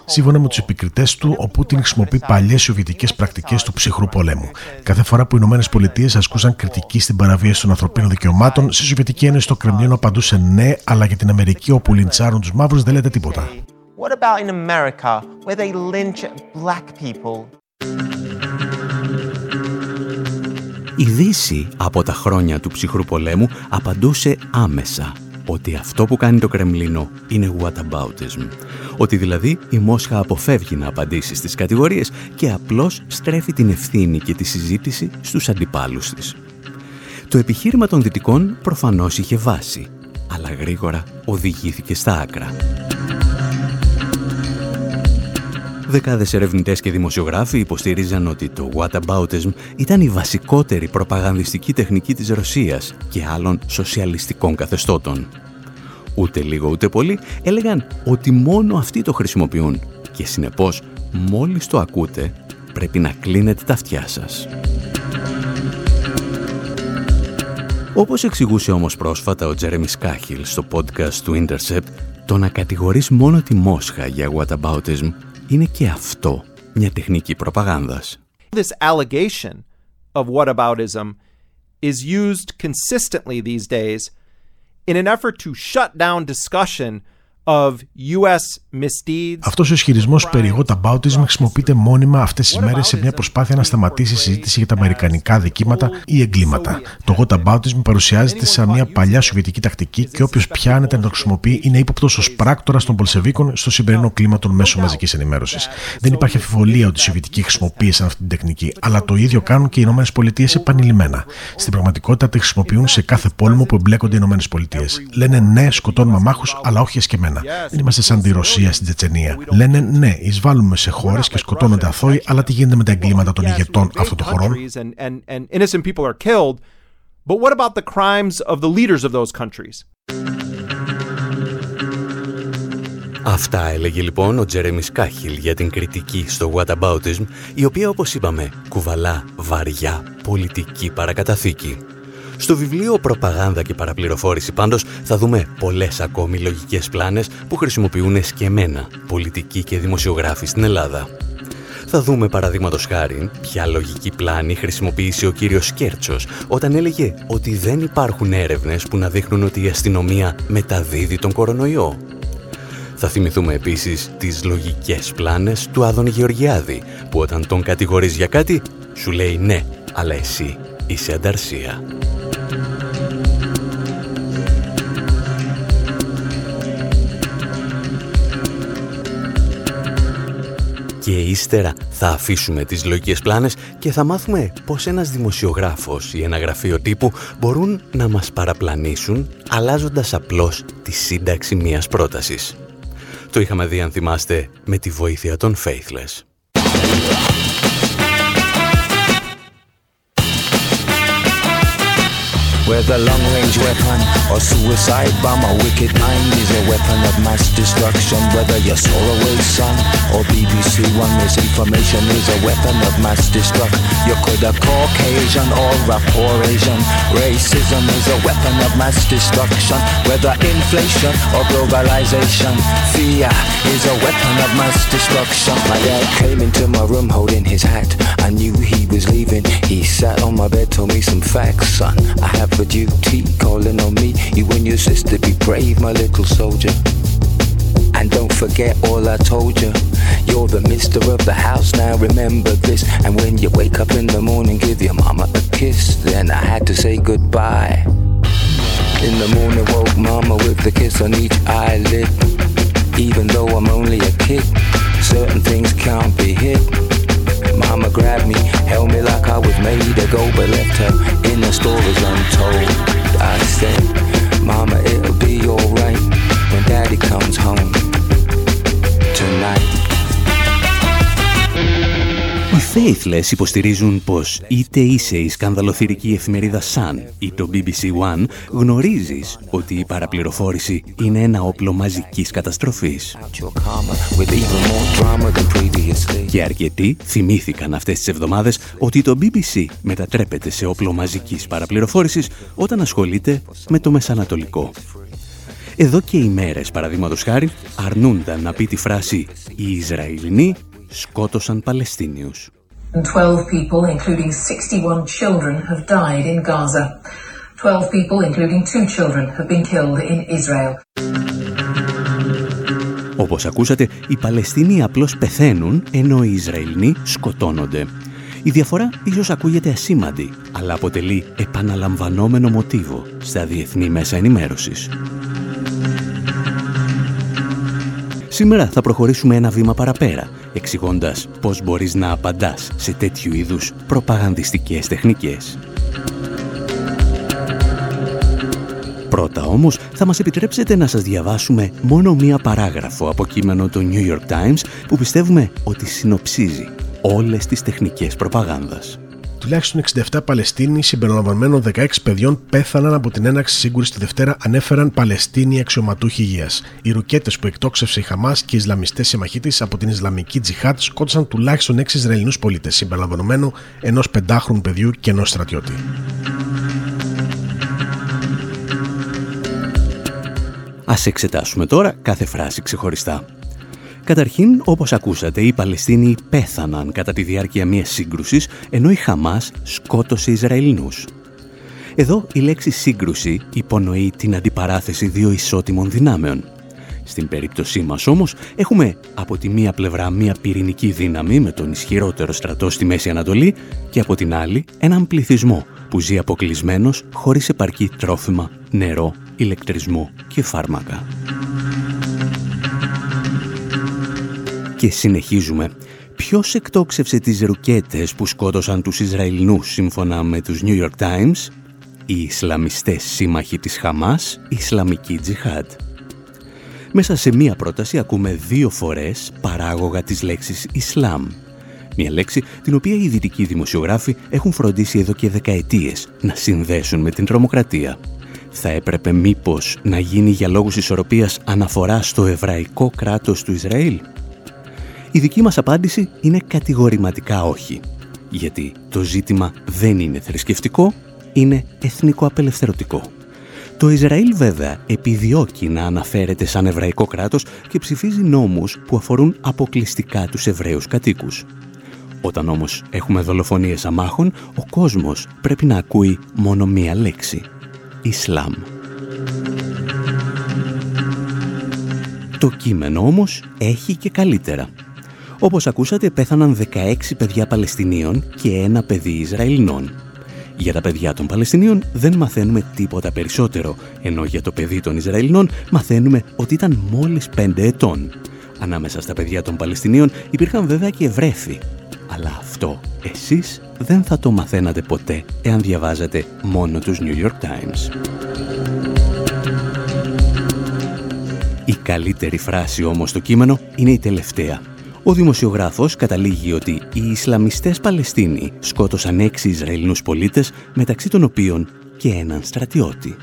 Σύμφωνα με τους επικριτές του, ο Πούτιν χρησιμοποιεί παλιές σοβιετικές πρακτικές του ψυχρού πολέμου. Κάθε φορά που οι Ηνωμένες Πολιτείες ασκούσαν κριτική στην παραβίαση των ανθρωπίνων δικαιωμάτων, στη Σοβιετική Ένωση το Κρεμλίνο απαντούσε ναι, αλλά για την Αμερική όπου λιντσάρουν τους μαύρους δεν λέτε τίποτα. What about in America, where they lynch black people? Η Δύση από τα χρόνια του ψυχρού πολέμου απαντούσε άμεσα ότι αυτό που κάνει το Κρεμλίνο είναι whataboutism. Ότι δηλαδή η Μόσχα αποφεύγει να απαντήσει στις κατηγορίες και απλώς στρέφει την ευθύνη και τη συζήτηση στους αντιπάλους της. Το επιχείρημα των Δυτικών προφανώς είχε βάση, αλλά γρήγορα οδηγήθηκε στα άκρα. Δεκάδες ερευνητές και δημοσιογράφοι υποστήριζαν ότι το whataboutism ήταν η βασικότερη προπαγανδιστική τεχνική της Ρωσίας και άλλων σοσιαλιστικών καθεστώτων. Ούτε λίγο ούτε πολύ έλεγαν ότι μόνο αυτοί το χρησιμοποιούν και συνεπώς μόλις το ακούτε πρέπει να κλείνετε τα αυτιά σας. Όπως εξηγούσε όμως πρόσφατα ο Τζέρεμι Σκάχιλ στο podcast του Intercept, το να κατηγορείς μόνο τη Μόσχα για whataboutism είναι και αυτό μια τεχνική προπαγάνδας. This allegation of whataboutism is used consistently these days in an effort to shut down discussion αυτός ο ισχυρισμός περί whataboutism χρησιμοποιείται μόνιμα αυτές τις μέρες σε μια προσπάθεια να σταματήσει η συζήτηση για τα αμερικανικά δικήματα ή εγκλήματα. Το whataboutism παρουσιάζεται σαν μια παλιά σοβιετική τακτική και όποιος πιάνεται να το χρησιμοποιεί είναι ύποπτος ως πράκτορας των Πολσεβίκων στο σημερινό κλίμα των μέσων μαζικής ενημέρωσης. Δεν υπάρχει αφιβολία ότι οι Σοβιετικοί χρησιμοποίησαν αυτή την τεχνική, αλλά το ίδιο κάνουν και οι ΗΠΑ επανειλημμένα. Στην πραγματικότητα τη χρησιμοποιούν σε κάθε πόλεμο που εμπλέκονται οι ΗΠΑ. Λένε ναι, σκοτώνουμε αμάχους, αλλά όχι εσκεμμένα. Δεν είμαστε σαν τη Ρωσία στην Τσετσενία. Λένε ναι, εισβάλλουμε σε χώρες και σκοτώνονται αθώοι, αλλά τι γίνεται με τα εγκλήματα των ηγετών αυτών των χωρών; But what about the crimes of the leaders of those countries? Αυτά έλεγε λοιπόν ο Τζέρεμι Κάχιλ για την κριτική στο whataboutism, η οποία όπως είπαμε κουβαλά βαριά πολιτική παρακαταθήκη. Στο βιβλίο «Προπαγάνδα και παραπληροφόρηση» πάντως θα δούμε πολλές ακόμη λογικές πλάνες που χρησιμοποιούν εσκεμένα πολιτικοί και δημοσιογράφοι στην Ελλάδα. Θα δούμε παραδείγματος χάρη ποια λογική πλάνη χρησιμοποίησε ο κύριος Σκέρτσος όταν έλεγε ότι δεν υπάρχουν έρευνες που να δείχνουν ότι η αστυνομία μεταδίδει τον κορονοϊό. Θα θυμηθούμε επίσης τις λογικές πλάνες του Άδων Γεωργιάδη που όταν τον κατηγορείς για κάτι σου λέει ναι, αλλά εσύ είσαι ανταρσία. Και ύστερα θα αφήσουμε τις λογικές πλάνες και θα μάθουμε πως ένας δημοσιογράφος ή ένα γραφείο τύπου μπορούν να μας παραπλανήσουν αλλάζοντας απλώς τη σύνταξη μιας πρότασης. Το είχαμε δει αν θυμάστε με τη βοήθεια των Faithless. Whether long-range weapon or suicide bomb, a wicked mind is a weapon of mass destruction. Whether you're Solarway Sun or BBC One, misinformation is a weapon of mass destruction. You could have Caucasian or a poor Asian. Racism is a weapon of mass destruction. Whether inflation or globalization, fear is a weapon of mass destruction. My dad came into my room holding his hat. I knew he was leaving. He sat on my bed, told me some facts, son. I have a duty calling on me. You and your sister be brave, my little soldier. And don't forget all I told you. You're the mister of the house, now remember this. And when you wake up in the morning, give your mama a kiss. Then I had to say goodbye. In the morning, woke mama with the kiss on each eyelid. Even though I'm only a kid, certain things can't be hid. Mama grabbed me, held me like I was made to go, but left her in the stories untold. I said, Mama, it'll be alright when Daddy comes home Faithless υποστηρίζουν πως είτε είσαι η σκανδαλοθυρική εφημερίδα Sun ή το BBC One γνωρίζεις ότι η παραπληροφόρηση είναι ένα όπλο μαζικής καταστροφής. Και αρκετοί θυμήθηκαν αυτές τις εβδομάδες ότι το BBC μετατρέπεται σε όπλο μαζικής παραπληροφόρησης όταν ασχολείται με το Μεσανατολικό. Εδώ και ημέρες, παραδείγματος χάρη, αρνούνταν να πει τη φράση «Οι Ισραηλινοί σκότωσαν Παλαιστίνιους». 12 people, including 61 children, have died in Gaza. 12 people, including two children, have been killed in Israel. Όπως ακούσατε, οι Παλαιστίνοι απλώς πεθαίνουν, ενώ οι Ισραηλινοί σκοτώνονται. Η διαφορά ίσως ακούγεται ασήμαντη, αλλά αποτελεί επαναλαμβανόμενο μοτίβο στα διεθνή μέσα ενημέρωσης. Σήμερα θα προχωρήσουμε ένα βήμα παραπέρα, εξηγώντας πώς μπορείς να απαντάς σε τέτοιου είδους προπαγανδιστικές τεχνικές. Πρώτα όμως θα μας επιτρέψετε να σας διαβάσουμε μόνο μία παράγραφο από κείμενο του New York Times που πιστεύουμε ότι συνοψίζει όλες τις τεχνικές προπαγάνδας. Τουλάχιστον 67 Παλαιστίνοι συμπεριλαμβανομένων 16 παιδιών πέθαναν από την έναξη σύγκρουση τη Δευτέρα, ανέφεραν Παλαιστίνοι αξιωματούχοι υγείας. Οι ρουκέτες που εκτόξευσε η Χαμάς και οι Ισλαμιστές συμμαχοί της από την Ισλαμική Τζιχάτ σκότωσαν τουλάχιστον 6 Ισραηλινούς πολίτες, συμπεριλαμβανομένου ενός πεντάχρονου παιδιού και ενός στρατιώτη. Ας εξετάσουμε τώρα κάθε φράση ξεχωριστά. Καταρχήν, όπως ακούσατε, οι Παλαιστίνοι πέθαναν κατά τη διάρκεια μιας σύγκρουσης, ενώ η Χαμάς σκότωσε Ισραηλινούς. Εδώ η λέξη σύγκρουση υπονοεί την αντιπαράθεση δύο ισότιμων δυνάμεων. Στην περίπτωσή μας όμως έχουμε από τη μία πλευρά μία πυρηνική δύναμη με τον ισχυρότερο στρατό στη Μέση Ανατολή και από την άλλη έναν πληθυσμό που ζει αποκλεισμένος χωρίς επαρκή τρόφιμα, νερό, ηλεκτρισμό και φάρμακα. Και συνεχίζουμε. Ποιος εκτόξευσε τις ρουκέτες που σκότωσαν τους Ισραηλινούς σύμφωνα με τους New York Times? Οι Ισλαμιστές σύμμαχοι της Χαμάς, η Ισλαμική Τζιχάντ. Μέσα σε μία πρόταση ακούμε δύο φορές παράγωγα της λέξης Ισλάμ. Μια λέξη την οποία οι δυτικοί δημοσιογράφοι έχουν φροντίσει εδώ και δεκαετίες να συνδέσουν με την τρομοκρατία. Θα έπρεπε μήπως να γίνει για λόγους ισορροπίας αναφορά στο εβραϊκό κράτος του Ισραήλ; Η δική μας απάντηση είναι κατηγορηματικά όχι. Γιατί το ζήτημα δεν είναι θρησκευτικό, είναι εθνικό-απελευθερωτικό. Το Ισραήλ βέβαια επιδιώκει να αναφέρεται σαν εβραϊκό κράτος και ψηφίζει νόμους που αφορούν αποκλειστικά τους Εβραίους κατοίκους. Όταν όμως έχουμε δολοφονίες αμάχων, ο κόσμος πρέπει να ακούει μόνο μία λέξη. Ισλάμ. Το κείμενο όμως έχει και καλύτερα. Όπως ακούσατε πέθαναν 16 παιδιά Παλαιστινίων και ένα παιδί Ισραηλινών. Για τα παιδιά των Παλαιστινίων δεν μαθαίνουμε τίποτα περισσότερο, ενώ για το παιδί των Ισραηλινών μαθαίνουμε ότι ήταν μόλις 5 ετών. Ανάμεσα στα παιδιά των Παλαιστινίων υπήρχαν βέβαια και βρέφη. Αλλά αυτό εσείς δεν θα το μαθαίνατε ποτέ εάν διαβάζατε μόνο τους New York Times. Η καλύτερη φράση όμως στο κείμενο είναι η τελευταία ο δημοσιογράφος καταλήγει ότι οι Ισλαμιστές Παλαιστίνοι σκότωσαν έξι Ισραηλινούς πολίτες, μεταξύ των οποίων και έναν στρατιώτη.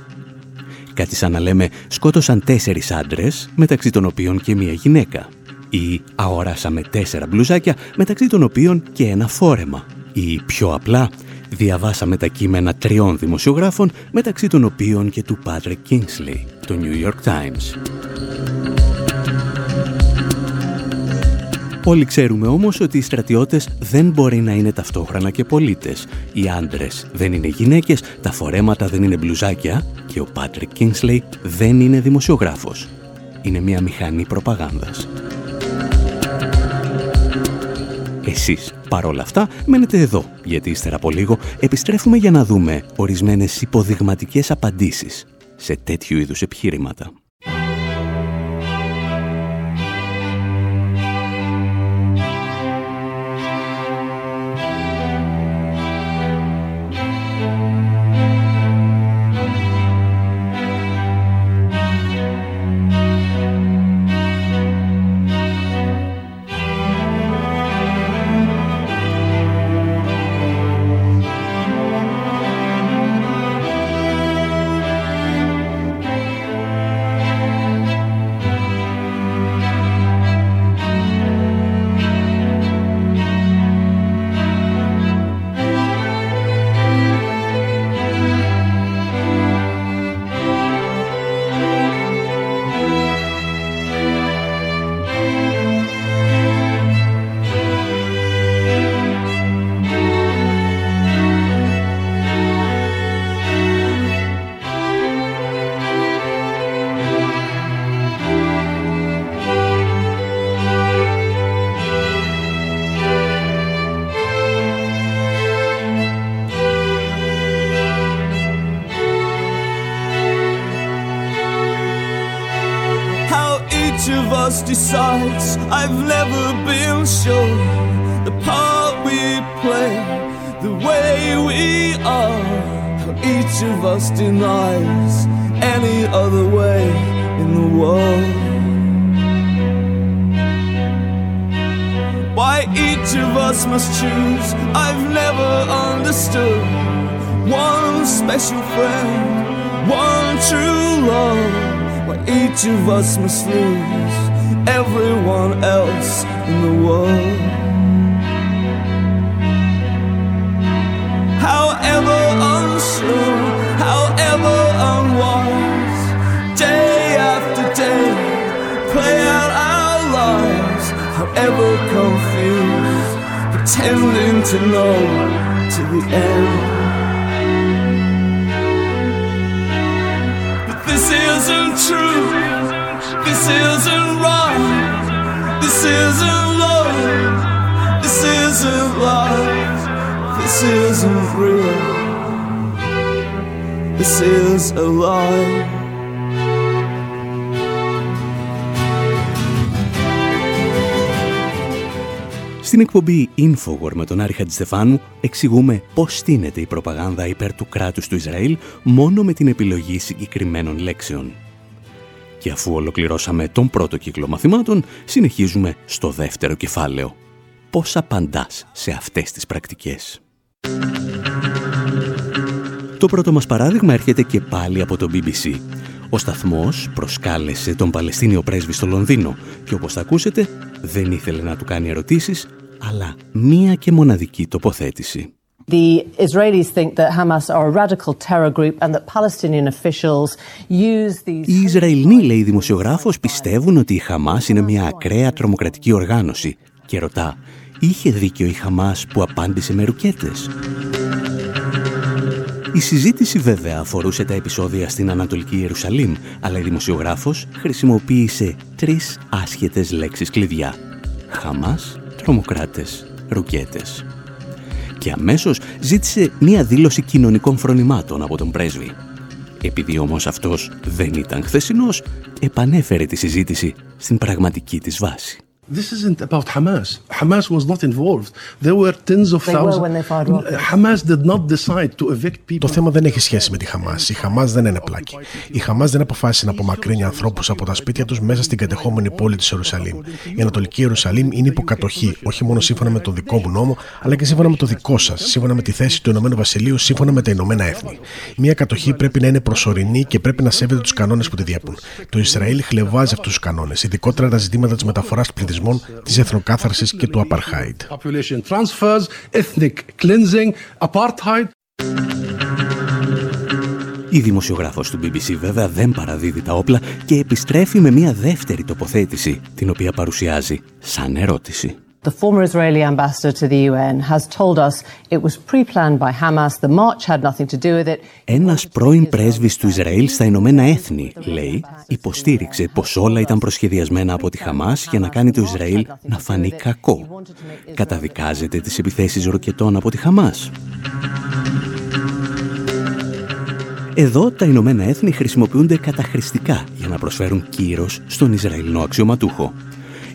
Κάτι σαν να λέμε σκότωσαν τέσσερις άντρες, μεταξύ των οποίων και μία γυναίκα. Ή αοράσαμε τέσσερα μπλουζάκια, μεταξύ των οποίων και ένα φόρεμα. Ή πιο απλά, διαβάσαμε τα κείμενα τριών δημοσιογράφων, μεταξύ των οποίων και του Patrick Kingsley, το New York Times. Όλοι ξέρουμε όμως ότι οι στρατιώτες δεν μπορεί να είναι ταυτόχρονα και πολίτες. Οι άντρες δεν είναι γυναίκες, τα φορέματα δεν είναι μπλουζάκια και ο Πάτρικ Κίνσλεϊ δεν είναι δημοσιογράφος. Είναι μια μηχανή προπαγάνδας. Εσείς, παρόλα αυτά, μένετε εδώ, γιατί ύστερα από λίγο επιστρέφουμε για να δούμε ορισμένες υποδειγματικές απαντήσεις σε τέτοιου είδους επιχείρηματα. Decides I've never been sure the part we play, the way we are. How each of us denies any other way in the world. Why each of us must choose, I've never understood. One special friend, one true love. Why each of us must lose everyone else in the world. However unsure, however unwise, day after day, play out our lives, however confused, pretending to know to the end. But this isn't true, isn't right, this isn't love, this isn't life, this isn't real, this is a lie. Στην εκπομπή Infowar με τον Άρη Χατζηστεφάνου εξηγούμε πώς στείνεται η προπαγάνδα υπέρ του κράτους του Ισραήλ μόνο με την επιλογή συγκεκριμένων λέξεων. Και αφού ολοκληρώσαμε τον πρώτο κύκλο μαθημάτων, συνεχίζουμε στο δεύτερο κεφάλαιο. Πώς απαντάς σε αυτές τις πρακτικές; Το πρώτο μας παράδειγμα έρχεται και πάλι από το BBC. Ο σταθμός προσκάλεσε τον Παλαιστίνιο πρέσβη στο Λονδίνο και όπως θα ακούσετε δεν ήθελε να του κάνει ερωτήσεις, αλλά μία και μοναδική τοποθέτηση. The Israelis think that Hamas are a radical terror group and that Palestinian officials use these... Οι Ισραηλοί, λέει δημοσιογράφος, πιστεύουν ότι η Χαμάς είναι μια ακραία τρομοκρατική οργάνωση και ρωτά, είχε δίκιο η Χαμάς που απάντησε με ρουκέτες; Η συζήτηση βέβαια αφορούσε τα επεισόδια στην Ανατολική Ιερουσαλήμ, αλλά η δημοσιογράφος χρησιμοποίησε τρεις άσχετες λέξεις κλειδιά. Χαμάς, τρομοκράτες, ρουκέτες. Και αμέσως ζήτησε μία δήλωση κοινωνικών φρονημάτων από τον πρέσβη. Επειδή όμως αυτός δεν ήταν χθεσινός, επανέφερε τη συζήτηση στην πραγματική της βάση. This isn't about Hamas. Hamas was not involved. There were tens of thousands. Hamas did not decide to evict people. Το θέμα δεν έχει σχέση με τη Χαμάς. Η Χαμάς δεν είναι πλάκη. Η Χαμάς δεν αποφάσισε να απομακρύνει ανθρώπους από τα σπίτια τους μέσα στην κατεχόμενη πόλη της Ιερουσαλήμ. Η Ανατολική Ιερουσαλήμ είναι υποκατοχή, όχι μόνο σύμφωνα με τον δικό μου νόμο, αλλά και σύμφωνα με το δικό σας, σύμφωνα με τη θέση του Ηνωμένου Βασιλείου, σύμφωνα με τα Ηνωμένα Έθνη. Μια κατοχή πρέπει να είναι προσωρινή και πρέπει να σέβεται τους κανόνες που τη διέπουν. Το Ισραήλ χλεβάζει αυτούς τους κανόνες, ειδικότερα τα ζητήματα της μεταφοράς πληθυσμού πληθυσμών, της εθνοκάθαρσης και του Απαρχάιντ. Η δημοσιογράφος του BBC βέβαια δεν παραδίδει τα όπλα και επιστρέφει με μια δεύτερη τοποθέτηση, την οποία παρουσιάζει σαν ερώτηση. The former Israeli ambassador to the UN has told us it was pre-planned by Hamas. The march had nothing to do with it. Ένας πρώην πρέσβης του Ισραήλ στα Ηνωμένα Έθνη, λέει, υποστήριξε πως όλα ήταν προσχεδιασμένα από τη Χαμάς για να κάνει το Ισραήλ να φανεί κακό. Καταδικάζεται τις επιθέσεις ροκετών από τη Χαμάς. Εδώ τα Ηνωμένα Έθνη χρησιμοποιούνται καταχρηστικά για να προσφέρουν κύρος στον Ισραηλινό αξιωματούχο.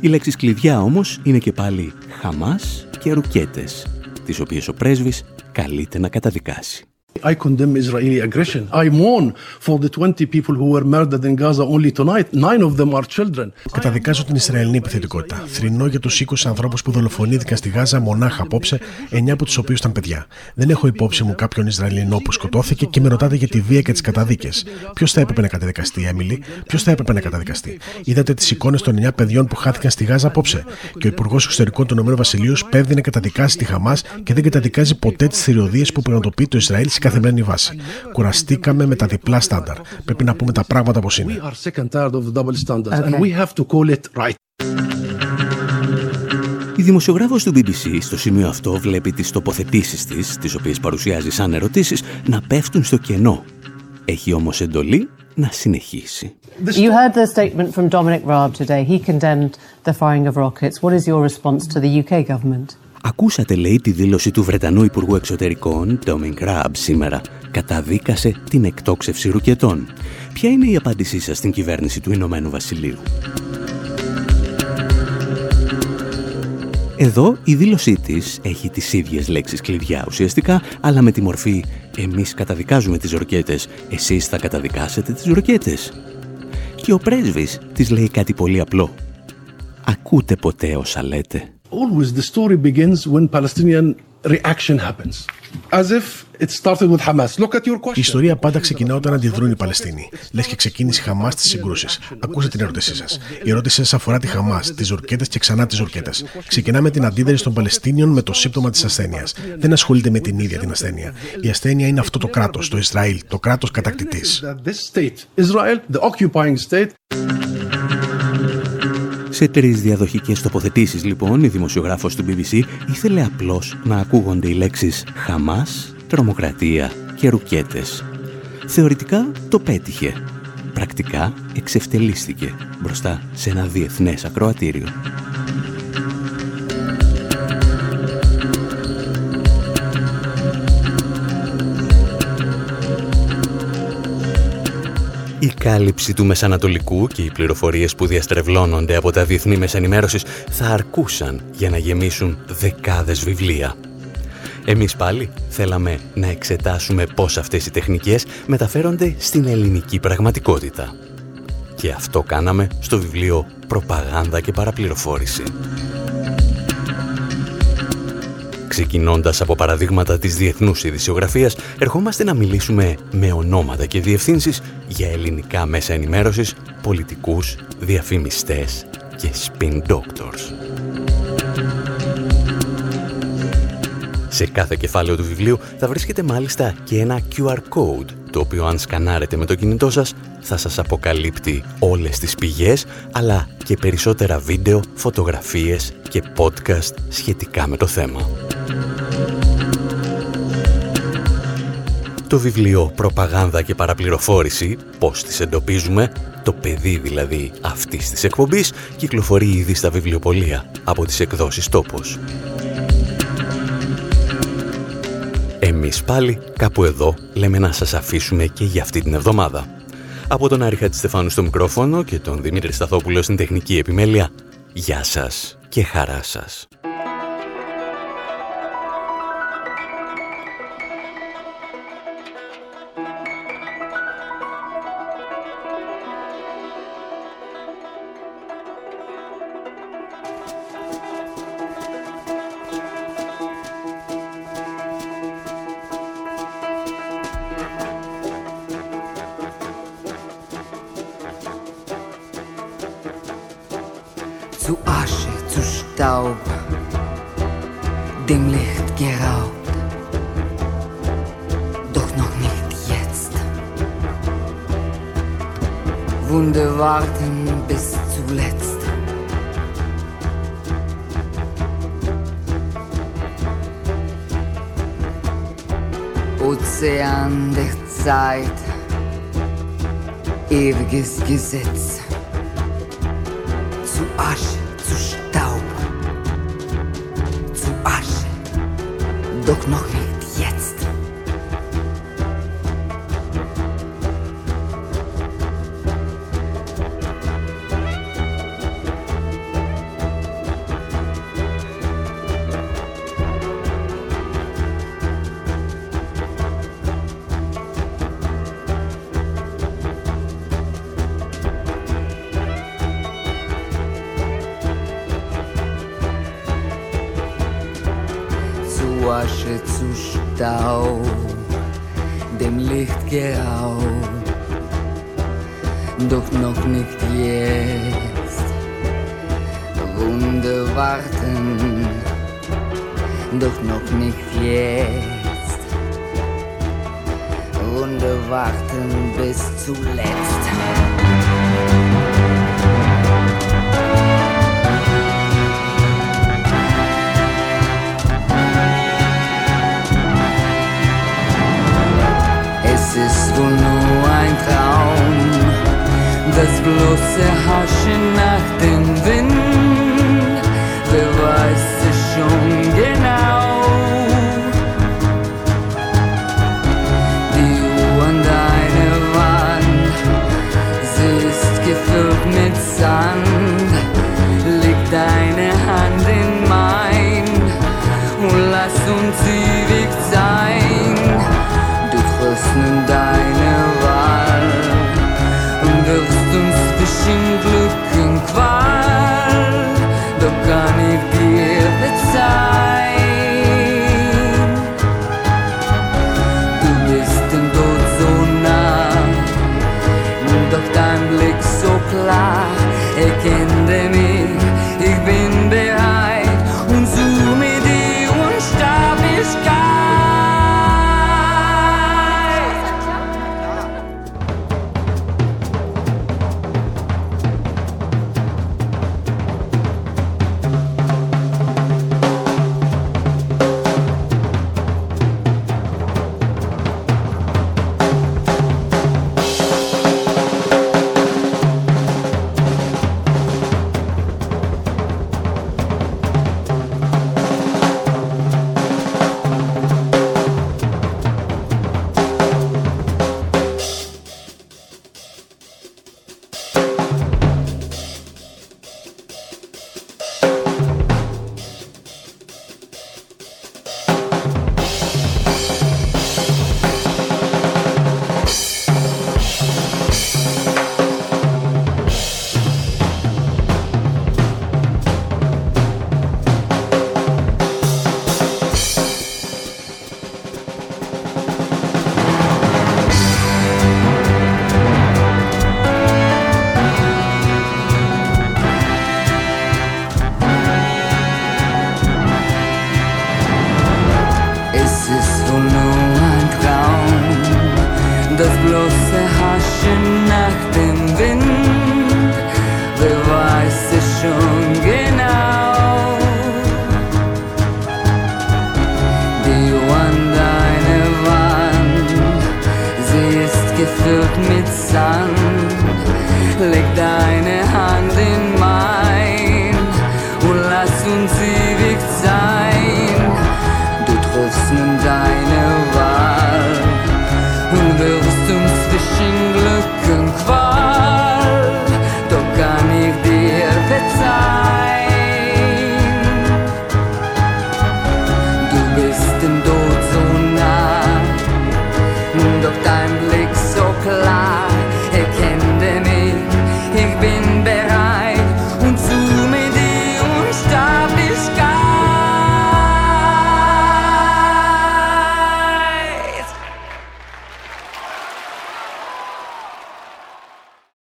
Οι λέξεις κλειδιά όμως είναι και πάλι Χαμάς και Ρουκέτες, τις οποίες ο πρέσβης καλείται να καταδικάσει. I condemn Israeli aggression. I mourn for the 20 people who were murdered in Gaza only tonight. Nine of them are children. Καταδικάζω την Ισραηλινή επιθετικότητα. Θρυνώ για τους 20 ανθρώπους που δολοφονήθηκαν στη Γάζα μονάχα απόψε, 9 από τους οποίους ήταν παιδιά. Δεν έχω υπόψη μου κάποιον Ισραηλινό που σκοτώθηκε και με ρωτάτε για τη βία και τις καταδίκες. Ποιος θα έπρεπε να καταδικαστεί, Έμιλι, ποιος θα έπρεπε να καταδικαστεί; Είδατε τις εικόνες των 9 παιδιών που χάθηκαν στη Γάζα απόψε. Και ο Υπουργός Εξωτερικών του Ηνωμένου Βασιλείου πέδει να καταδικάσει τη Χαμάς και δεν καταδικάζει ποτέ τις θηριωδίε που πραγματοποιεί το Ισραήλ καθημερινή βάση. Κουραστήκαμε με τα διπλά στάνταρ. Πρέπει να πούμε τα πράγματα όπως είναι. Η δημοσιογράφος του BBC στο σημείο αυτό βλέπει τις τοποθετήσεις της, τις οποίες παρουσιάζει σαν ερωτήσεις, να πέφτουν στο κενό. Έχει όμως εντολή να συνεχίσει. You heard the statement from Dominic Raab today. He condemned the firing of rockets. What is your response to the UK government? Ακούσατε, λέει, τη δήλωση του Βρετανού Υπουργού Εξωτερικών, Dominic Raab, σήμερα. Καταδίκασε την εκτόξευση ρουκετών. Ποια είναι η απάντησή σας στην κυβέρνηση του Ηνωμένου Βασιλείου; Εδώ η δήλωσή της έχει τις ίδιες λέξεις κλειδιά ουσιαστικά, αλλά με τη μορφή «εμείς καταδικάζουμε τις ροκέτες, εσείς θα καταδικάσετε τις ροκέτες». Και ο πρέσβης της λέει κάτι πολύ απλό. «Ακούτε ποτέ όσα λέτε» always the story begins when Palestinian reaction happens. As if it started with Hamas. Look at your question. Η ιστορία πάντα ξεκινά όταν αντιδρούν οι Παλαιστίνοι. Λες και ξεκίνησε η Χαμάς στι συγκρούσεις. Ακούστε την ερώτησή σας. Η ερώτησή σας αφορά τη Χαμάς, τις ζουρκέτε και ξανά τις ζουρκέτε. Ξεκινά με την αντίδραση των Παλαιστίνιων με το σύμπτωμα της ασθένειας. Δεν ασχολείται με την ίδια την ασθένεια. Η ασθένεια είναι αυτό το κράτος, το Ισραήλ, το κράτος κατακτητής. Σε τρεις διαδοχικές τοποθετήσεις λοιπόν η δημοσιογράφος του BBC ήθελε απλώς να ακούγονται οι λέξεις «Χαμάς», «τρομοκρατία» και «ρουκέτες». Θεωρητικά το πέτυχε. Πρακτικά εξευτελίστηκε μπροστά σε ένα διεθνές ακροατήριο. Η κάλυψη του Μεσανατολικού και οι πληροφορίες που διαστρεβλώνονται από τα διεθνή μεσανημέρωσης θα αρκούσαν για να γεμίσουν δεκάδες βιβλία. Εμείς πάλι θέλαμε να εξετάσουμε πώς αυτές οι τεχνικές μεταφέρονται στην ελληνική πραγματικότητα. Και αυτό κάναμε στο βιβλίο «Προπαγάνδα και παραπληροφόρηση». Ξεκινώντας από παραδείγματα της διεθνούς ειδησιογραφίας, ερχόμαστε να μιλήσουμε με ονόματα και διευθύνσεις για ελληνικά μέσα ενημέρωσης, πολιτικούς, διαφημιστές και spin doctors. Σε κάθε κεφάλαιο του βιβλίου θα βρίσκεται μάλιστα και ένα QR code, το οποίο αν σκανάρετε με το κινητό σας θα σας αποκαλύπτει όλες τις πηγές, αλλά και περισσότερα βίντεο, φωτογραφίες και podcast σχετικά με το θέμα. Το βιβλίο «Προπαγάνδα και παραπληροφόρηση», πώς τις εντοπίζουμε, το παιδί δηλαδή αυτής της εκπομπής, κυκλοφορεί ήδη στα βιβλιοπολία από τις εκδόσεις «Τόπος». Εμείς πάλι κάπου εδώ λέμε να σας αφήσουμε και για αυτή την εβδομάδα. Από τον Άρη Στεφάνου στο μικρόφωνο και τον Δημήτρη Σταθόπουλο στην τεχνική επιμέλεια, Γεια σας και χαρά σας. taub, dem Licht geraubt. Doch noch nicht jetzt. Wunde warten bis zuletzt. Ozean der Zeit, ewiges Gesetz. Agnoje. das bloße Haschen nach dem Wind.